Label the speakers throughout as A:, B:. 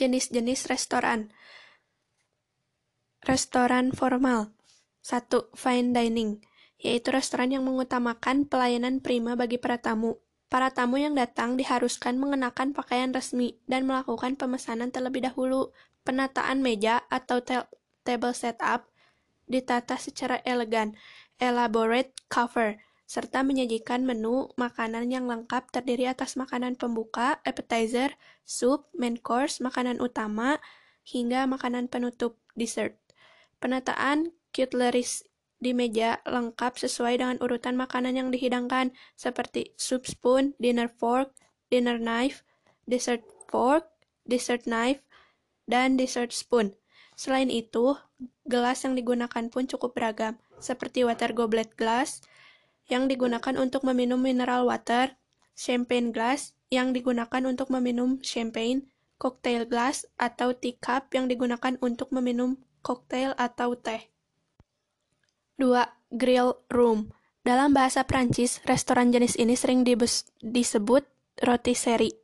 A: Jenis-jenis restoran. Restoran formal. 1. Fine dining, yaitu restoran yang mengutamakan pelayanan prima bagi para tamu. Para tamu yang datang diharuskan mengenakan pakaian resmi dan melakukan pemesanan terlebih dahulu. Penataan meja atau table setup ditata secara elegan, elaborate cover, serta menyajikan menu makanan yang lengkap terdiri atas makanan pembuka, appetizer, sup, main course, makanan utama, hingga makanan penutup, dessert. Penataan cutleries di meja lengkap sesuai dengan urutan makanan yang dihidangkan, seperti soup spoon, dinner fork, dinner knife, dessert fork, dessert knife, dan dessert spoon. Selain itu, gelas yang digunakan pun cukup beragam, seperti water goblet glass yang digunakan untuk meminum mineral water, champagne glass yang digunakan untuk meminum champagne, cocktail glass atau teacup yang digunakan untuk meminum koktail atau teh. 2. Grill room. Dalam bahasa Prancis, restoran jenis ini sering disebut rotisserie.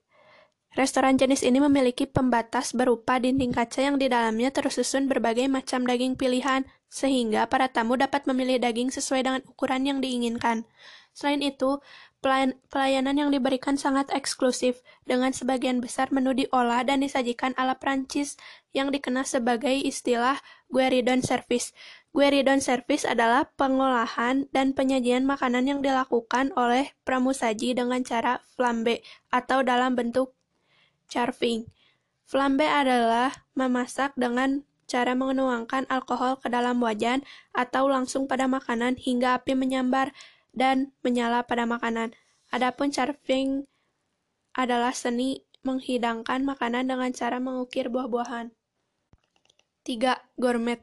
A: Restoran jenis ini memiliki pembatas berupa dinding kaca yang di dalamnya tersusun berbagai macam daging pilihan, sehingga para tamu dapat memilih daging sesuai dengan ukuran yang diinginkan. Selain itu, pelayanan yang diberikan sangat eksklusif, dengan sebagian besar menu diolah dan disajikan ala Prancis yang dikenal sebagai istilah gueridon service. Gueridon service adalah pengolahan dan penyajian makanan yang dilakukan oleh pramusaji dengan cara flambe atau dalam bentuk Carving. Flambe adalah memasak dengan cara menuangkan alkohol ke dalam wajan atau langsung pada makanan hingga api menyambar dan menyala pada makanan. Adapun carving adalah seni menghidangkan makanan dengan cara mengukir buah-buahan. 3. Gourmet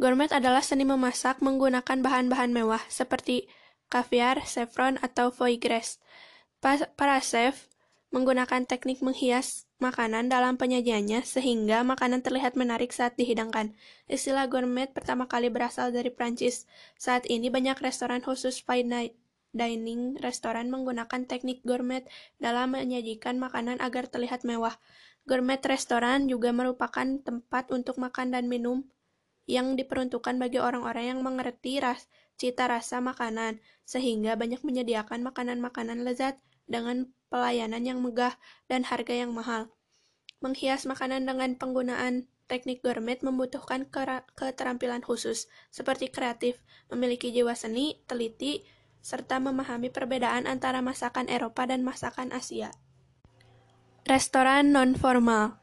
A: Gourmet adalah seni memasak menggunakan bahan-bahan mewah seperti kaviar, saffron, atau foie gras. Para chef menggunakan teknik menghias makanan dalam penyajiannya sehingga makanan terlihat menarik saat dihidangkan. Istilah gourmet pertama kali berasal dari Prancis. Saat ini banyak restoran khusus fine dining restoran menggunakan teknik gourmet dalam menyajikan makanan agar terlihat mewah. Gourmet restoran juga merupakan tempat untuk makan dan minum yang diperuntukkan bagi orang-orang yang mengerti ras, cita rasa makanan, sehingga banyak menyediakan makanan-makanan lezat dengan pelayanan yang megah, dan harga yang mahal. Menghias makanan dengan penggunaan teknik gourmet membutuhkan keterampilan khusus, seperti kreatif, memiliki jiwa seni, teliti, serta memahami perbedaan antara masakan Eropa dan masakan Asia. Restoran non-formal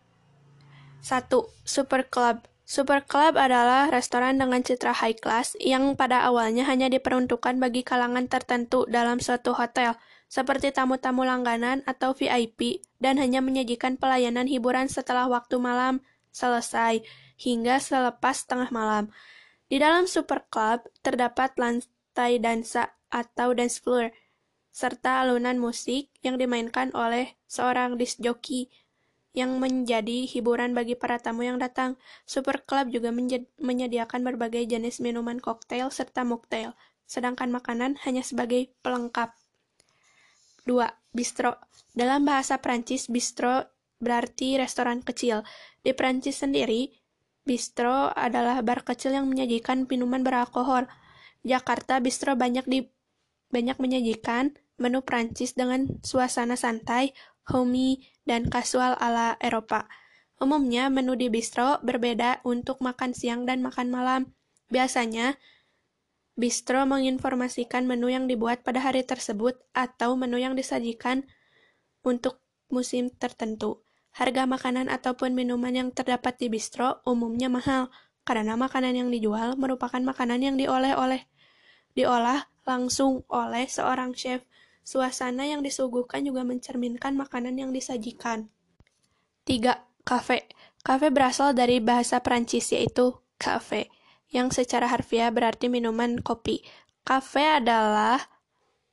A: 1. Super Club Super Club adalah restoran dengan citra high class yang pada awalnya hanya diperuntukkan bagi kalangan tertentu dalam suatu hotel, seperti tamu-tamu langganan atau VIP, dan hanya menyajikan pelayanan hiburan setelah waktu malam selesai hingga selepas tengah malam. Di dalam Super Club terdapat lantai dansa atau dance floor, serta alunan musik yang dimainkan oleh seorang disc jockey yang menjadi hiburan bagi para tamu yang datang. Super Club juga menyediakan berbagai jenis minuman koktail serta mocktail, sedangkan makanan hanya sebagai pelengkap. 2. Bistro. Dalam bahasa Prancis, bistro berarti restoran kecil. Di Prancis sendiri, bistro adalah bar kecil yang menyajikan minuman beralkohol. Jakarta, bistro banyak di banyak menyajikan menu Prancis dengan suasana santai, homey, dan kasual ala Eropa. Umumnya, menu di bistro berbeda untuk makan siang dan makan malam. Biasanya, Bistro menginformasikan menu yang dibuat pada hari tersebut atau menu yang disajikan untuk musim tertentu. Harga makanan ataupun minuman yang terdapat di bistro umumnya mahal karena makanan yang dijual merupakan makanan yang diolah oleh diolah langsung oleh seorang chef. Suasana yang disuguhkan juga mencerminkan makanan yang disajikan. 3. Cafe. Cafe berasal dari bahasa Prancis yaitu cafe yang secara harfiah berarti minuman kopi. Cafe adalah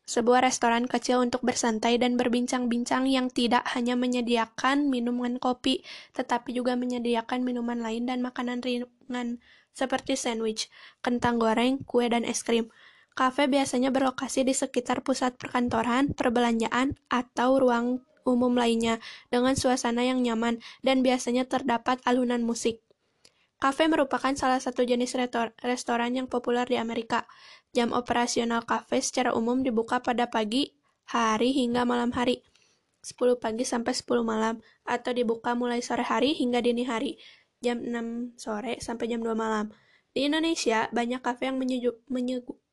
A: sebuah restoran kecil untuk bersantai dan berbincang-bincang yang tidak hanya menyediakan minuman kopi, tetapi juga menyediakan minuman lain dan makanan ringan seperti sandwich, kentang goreng, kue, dan es krim. Kafe biasanya berlokasi di sekitar pusat perkantoran, perbelanjaan, atau ruang umum lainnya dengan suasana yang nyaman dan biasanya terdapat alunan musik. Kafe merupakan salah satu jenis restoran yang populer di Amerika. Jam operasional kafe secara umum dibuka pada pagi, hari hingga malam hari. 10 pagi sampai 10 malam atau dibuka mulai sore hari hingga dini hari, jam 6 sore sampai jam 2 malam. Di Indonesia, banyak kafe yang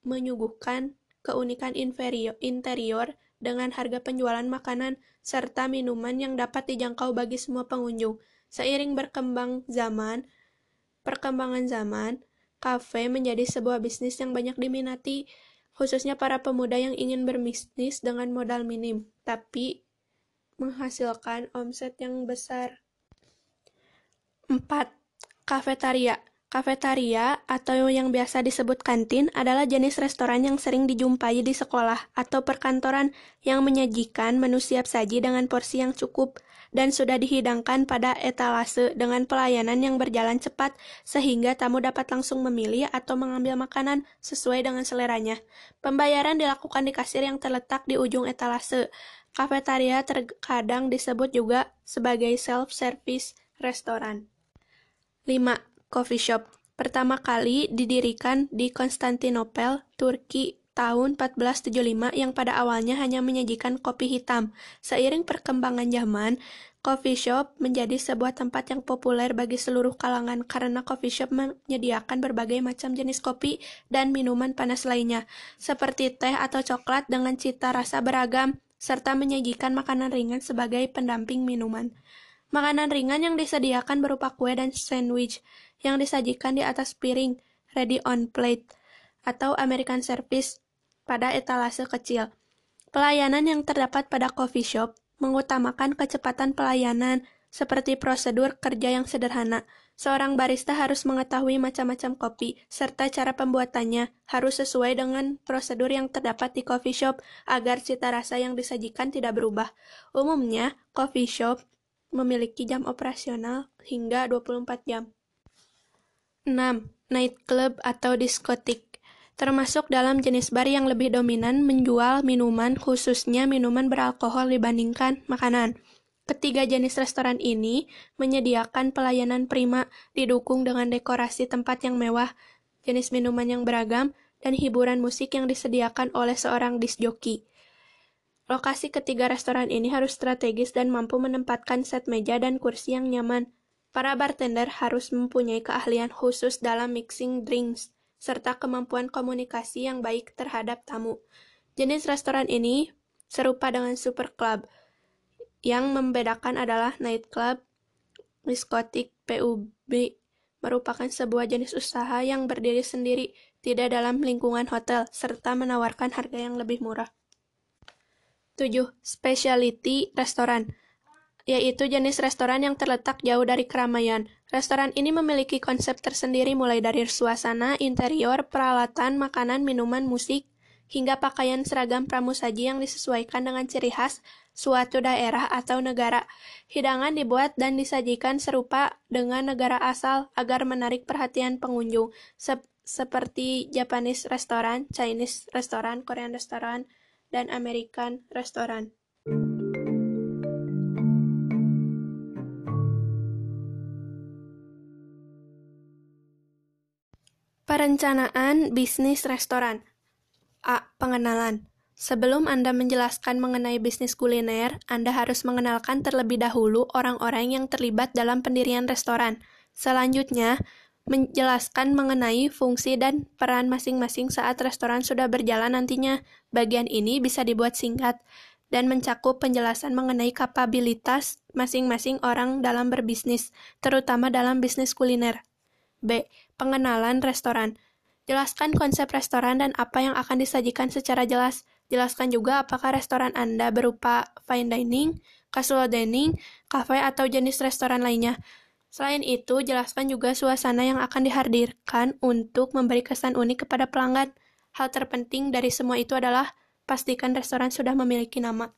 A: menyuguhkan keunikan interior dengan harga penjualan makanan serta minuman yang dapat dijangkau bagi semua pengunjung. Seiring berkembang zaman, perkembangan zaman, kafe menjadi sebuah bisnis yang banyak diminati, khususnya para pemuda yang ingin berbisnis dengan modal minim, tapi menghasilkan omset yang besar. 4. Kafetaria Kafetaria, atau yang biasa disebut kantin, adalah jenis restoran yang sering dijumpai di sekolah atau perkantoran yang menyajikan menu siap saji dengan porsi yang cukup dan sudah dihidangkan pada etalase dengan pelayanan yang berjalan cepat sehingga tamu dapat langsung memilih atau mengambil makanan sesuai dengan seleranya. Pembayaran dilakukan di kasir yang terletak di ujung etalase. Kafetaria terkadang disebut juga sebagai self-service restoran. 5 Coffee Shop, pertama kali didirikan di Konstantinopel, Turki tahun 1475 yang pada awalnya hanya menyajikan kopi hitam. Seiring perkembangan zaman, coffee shop menjadi sebuah tempat yang populer bagi seluruh kalangan karena coffee shop menyediakan berbagai macam jenis kopi dan minuman panas lainnya, seperti teh atau coklat dengan cita rasa beragam, serta menyajikan makanan ringan sebagai pendamping minuman. Makanan ringan yang disediakan berupa kue dan sandwich yang disajikan di atas piring ready on plate atau American service pada etalase kecil. Pelayanan yang terdapat pada coffee shop mengutamakan kecepatan pelayanan seperti prosedur kerja yang sederhana. Seorang barista harus mengetahui macam-macam kopi, serta cara pembuatannya harus sesuai dengan prosedur yang terdapat di coffee shop agar cita rasa yang disajikan tidak berubah. Umumnya, coffee shop memiliki jam operasional hingga 24 jam. 6. Nightclub atau diskotik termasuk dalam jenis bar yang lebih dominan menjual minuman, khususnya minuman beralkohol dibandingkan makanan. Ketiga jenis restoran ini menyediakan pelayanan prima, didukung dengan dekorasi tempat yang mewah, jenis minuman yang beragam, dan hiburan musik yang disediakan oleh seorang disc jockey. Lokasi ketiga restoran ini harus strategis dan mampu menempatkan set meja dan kursi yang nyaman. Para bartender harus mempunyai keahlian khusus dalam mixing drinks, serta kemampuan komunikasi yang baik terhadap tamu. Jenis restoran ini serupa dengan super club. Yang membedakan adalah nightclub, diskotik, PUB, merupakan sebuah jenis usaha yang berdiri sendiri, tidak dalam lingkungan hotel, serta menawarkan harga yang lebih murah. 7. Specialty Restoran yaitu jenis restoran yang terletak jauh dari keramaian. Restoran ini memiliki konsep tersendiri mulai dari suasana, interior, peralatan, makanan, minuman, musik, hingga pakaian seragam pramusaji yang disesuaikan dengan ciri khas suatu daerah atau negara. Hidangan dibuat dan disajikan serupa dengan negara asal agar menarik perhatian pengunjung, se seperti Japanese restoran, Chinese restoran, Korean restoran, dan American Restaurant. Perencanaan bisnis restoran A. Pengenalan Sebelum Anda menjelaskan mengenai bisnis kuliner, Anda harus mengenalkan terlebih dahulu orang-orang yang terlibat dalam pendirian restoran. Selanjutnya, menjelaskan mengenai fungsi dan peran masing-masing saat restoran sudah berjalan nantinya. Bagian ini bisa dibuat singkat dan mencakup penjelasan mengenai kapabilitas masing-masing orang dalam berbisnis, terutama dalam bisnis kuliner. B. Pengenalan restoran. Jelaskan konsep restoran dan apa yang akan disajikan secara jelas. Jelaskan juga apakah restoran Anda berupa fine dining, casual dining, cafe, atau jenis restoran lainnya. Selain itu, jelaskan juga suasana yang akan dihadirkan untuk memberi kesan unik kepada pelanggan. Hal terpenting dari semua itu adalah pastikan restoran sudah memiliki nama.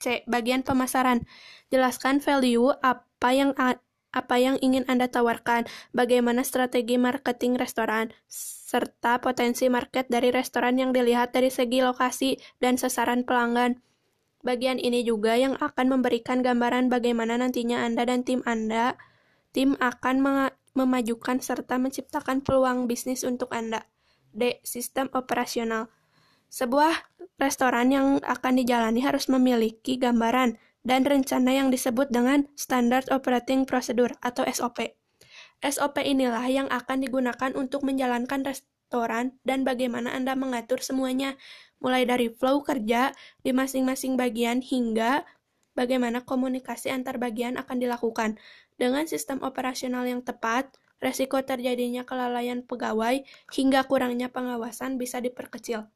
A: C. Bagian pemasaran. Jelaskan value apa yang apa yang ingin Anda tawarkan, bagaimana strategi marketing restoran, serta potensi market dari restoran yang dilihat dari segi lokasi dan sasaran pelanggan. Bagian ini juga yang akan memberikan gambaran bagaimana nantinya Anda dan tim Anda tim akan memajukan serta menciptakan peluang bisnis untuk Anda. D. Sistem operasional. Sebuah restoran yang akan dijalani harus memiliki gambaran dan rencana yang disebut dengan Standard Operating Procedure atau SOP. SOP inilah yang akan digunakan untuk menjalankan restoran dan bagaimana Anda mengatur semuanya, mulai dari flow kerja di masing-masing bagian hingga bagaimana komunikasi antar bagian akan dilakukan. Dengan sistem operasional yang tepat, resiko terjadinya kelalaian pegawai hingga kurangnya pengawasan bisa diperkecil.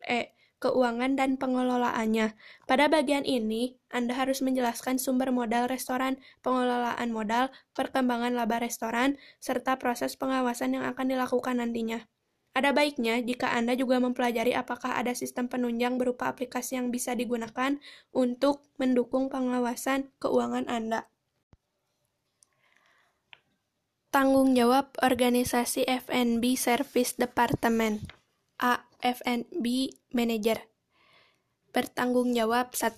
A: E. Keuangan dan pengelolaannya. Pada bagian ini, Anda harus menjelaskan sumber modal restoran, pengelolaan modal, perkembangan laba restoran, serta proses pengawasan yang akan dilakukan nantinya. Ada baiknya jika Anda juga mempelajari apakah ada sistem penunjang berupa aplikasi yang bisa digunakan untuk mendukung pengawasan keuangan Anda. Tanggung jawab organisasi F&B Service Department A. F&B Manager Bertanggung jawab 1.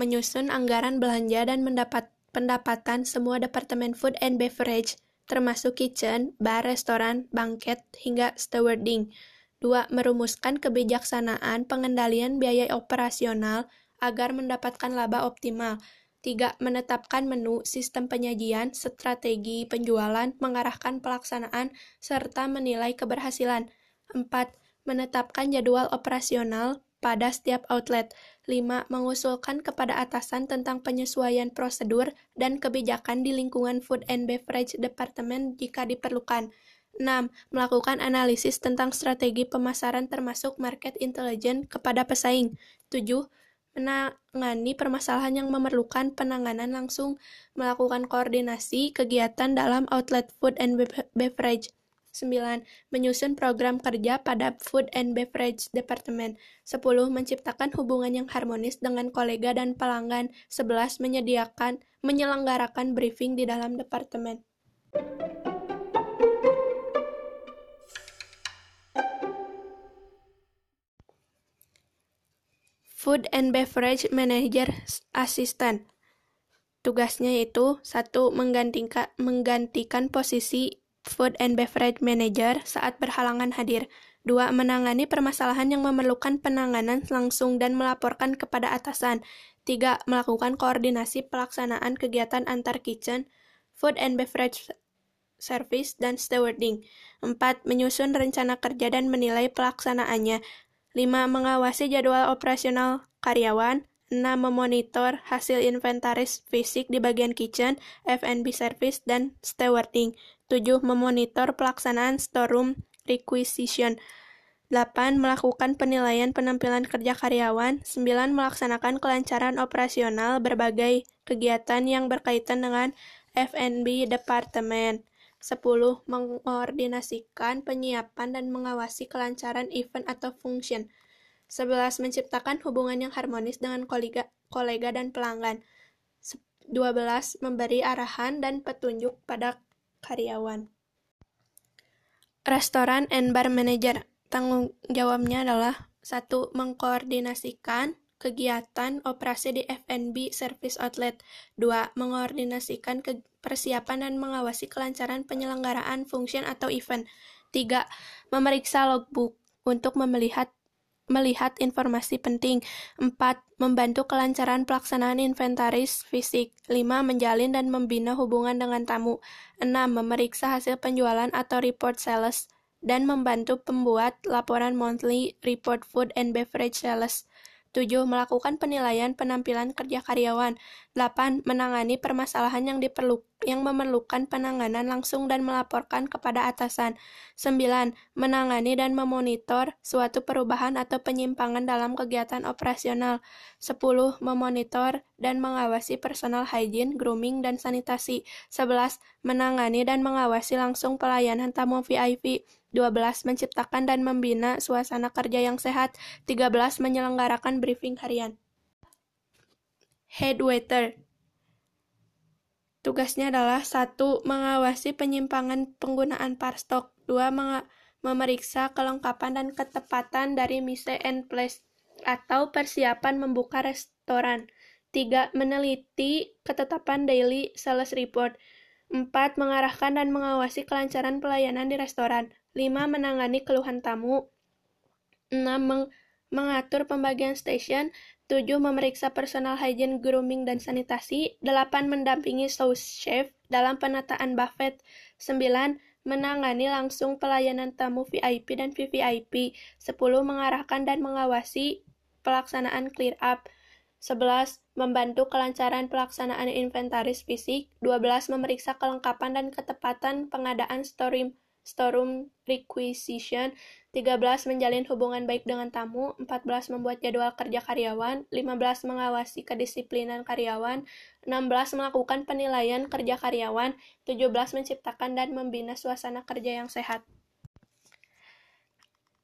A: Menyusun anggaran belanja dan mendapat pendapatan semua Departemen Food and Beverage termasuk kitchen, bar, restoran, bangket, hingga stewarding. 2. Merumuskan kebijaksanaan pengendalian biaya operasional agar mendapatkan laba optimal. 3. Menetapkan menu, sistem penyajian, strategi penjualan, mengarahkan pelaksanaan, serta menilai keberhasilan. 4. Menetapkan jadwal operasional, pada setiap outlet. 5. Mengusulkan kepada atasan tentang penyesuaian prosedur dan kebijakan di lingkungan food and beverage department jika diperlukan. 6. Melakukan analisis tentang strategi pemasaran termasuk market intelligence kepada pesaing. 7. Menangani permasalahan yang memerlukan penanganan langsung, melakukan koordinasi kegiatan dalam outlet food and beverage. 9. Menyusun program kerja pada Food and Beverage Department. 10. Menciptakan hubungan yang harmonis dengan kolega dan pelanggan. 11. Menyediakan, menyelenggarakan briefing di dalam departemen. Food and Beverage Manager Assistant. Tugasnya yaitu satu menggantikan, menggantikan posisi Food and Beverage Manager saat berhalangan hadir. 2. Menangani permasalahan yang memerlukan penanganan langsung dan melaporkan kepada atasan. 3. Melakukan koordinasi pelaksanaan kegiatan antar kitchen, food and beverage service, dan stewarding. 4. Menyusun rencana kerja dan menilai pelaksanaannya. 5. Mengawasi jadwal operasional karyawan. 6. Memonitor hasil inventaris fisik di bagian kitchen, F&B service, dan stewarding. 7. Memonitor pelaksanaan storeroom requisition. 8. Melakukan penilaian penampilan kerja karyawan. 9. Melaksanakan kelancaran operasional berbagai kegiatan yang berkaitan dengan F&B Departemen. 10. Mengkoordinasikan penyiapan dan mengawasi kelancaran event atau function. 11. Menciptakan hubungan yang harmonis dengan kolega, kolega dan pelanggan. 12. Memberi arahan dan petunjuk pada karyawan. Restoran and bar manager tanggung jawabnya adalah satu mengkoordinasikan kegiatan operasi di F&B service outlet. Dua, mengkoordinasikan persiapan dan mengawasi kelancaran penyelenggaraan function atau event. Tiga, memeriksa logbook untuk melihat melihat informasi penting. 4. Membantu kelancaran pelaksanaan inventaris fisik. 5. Menjalin dan membina hubungan dengan tamu. 6. Memeriksa hasil penjualan atau report sales dan membantu pembuat laporan monthly report food and beverage sales. 7. Melakukan penilaian penampilan kerja karyawan. 8. Menangani permasalahan yang diperlukan yang memerlukan penanganan langsung dan melaporkan kepada atasan. 9. Menangani dan memonitor suatu perubahan atau penyimpangan dalam kegiatan operasional. 10. Memonitor dan mengawasi personal hygiene, grooming, dan sanitasi. 11. Menangani dan mengawasi langsung pelayanan tamu VIP. 12. Menciptakan dan membina suasana kerja yang sehat. 13. Menyelenggarakan briefing harian. Head waiter Tugasnya adalah satu Mengawasi penyimpangan penggunaan parstok. dua Memeriksa kelengkapan dan ketepatan dari mise and place atau persiapan membuka restoran. 3. Meneliti ketetapan daily sales report. 4. Mengarahkan dan mengawasi kelancaran pelayanan di restoran. 5. Menangani keluhan tamu. 6. Meng mengatur pembagian stasiun. 7. Memeriksa personal hygiene, grooming, dan sanitasi. 8. Mendampingi sous chef dalam penataan buffet. 9 menangani langsung pelayanan tamu VIP dan VVIP. 10. Mengarahkan dan mengawasi pelaksanaan clear up. 11. Membantu kelancaran pelaksanaan inventaris fisik. 12. Memeriksa kelengkapan dan ketepatan pengadaan storeroom, storeroom requisition. 13. Menjalin hubungan baik dengan tamu. 14. Membuat jadwal kerja karyawan. 15. Mengawasi kedisiplinan karyawan. 16. Melakukan penilaian kerja karyawan. 17. Menciptakan dan membina suasana kerja yang sehat.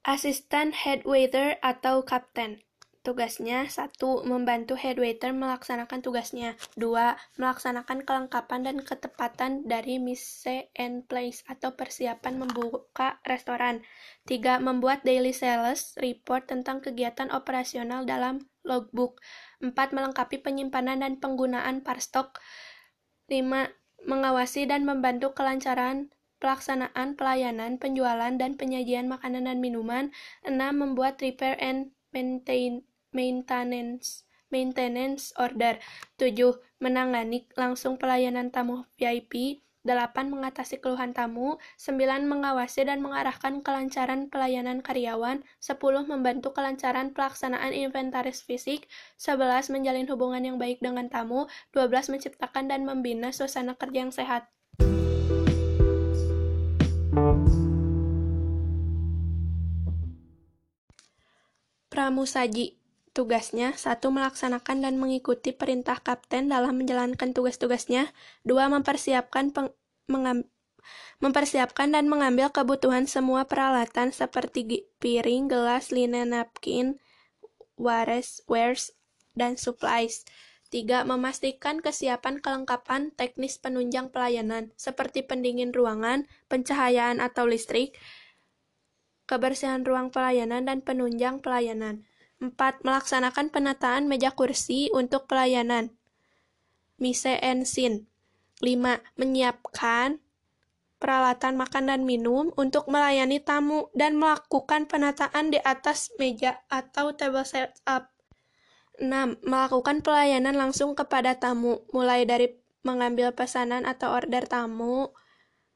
A: Asisten head waiter atau kapten. Tugasnya satu Membantu head waiter melaksanakan tugasnya. dua Melaksanakan kelengkapan dan ketepatan dari mise en place atau persiapan membuka restoran. tiga Membuat daily sales report tentang kegiatan operasional dalam logbook. empat Melengkapi penyimpanan dan penggunaan parstok. lima Mengawasi dan membantu kelancaran pelaksanaan pelayanan, penjualan, dan penyajian makanan dan minuman. 6. Membuat repair and maintain maintenance maintenance order. 7. Menangani langsung pelayanan tamu VIP. 8. Mengatasi keluhan tamu. 9. Mengawasi dan mengarahkan kelancaran pelayanan karyawan. 10. Membantu kelancaran pelaksanaan inventaris fisik. 11. Menjalin hubungan yang baik dengan tamu. 12. Menciptakan dan membina suasana kerja yang sehat. Pramusaji Tugasnya, satu melaksanakan dan mengikuti perintah kapten dalam menjalankan tugas-tugasnya. Dua, mempersiapkan peng, mengam, mempersiapkan dan mengambil kebutuhan semua peralatan seperti piring, gelas, linen, napkin, wares, wares, dan supplies. Tiga, memastikan kesiapan kelengkapan teknis penunjang pelayanan, seperti pendingin ruangan, pencahayaan atau listrik, kebersihan ruang pelayanan, dan penunjang pelayanan. 4. Melaksanakan penataan meja kursi untuk pelayanan. Mise en scene. 5. Menyiapkan peralatan makan dan minum untuk melayani tamu dan melakukan penataan di atas meja atau table setup. 6. Melakukan pelayanan langsung kepada tamu, mulai dari mengambil pesanan atau order tamu,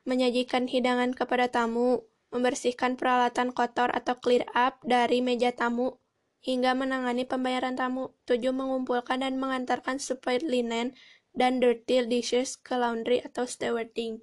A: menyajikan hidangan kepada tamu, membersihkan peralatan kotor atau clear up dari meja tamu, hingga menangani pembayaran tamu. 7. Mengumpulkan dan mengantarkan supplied linen dan dirty dishes ke laundry atau stewarding.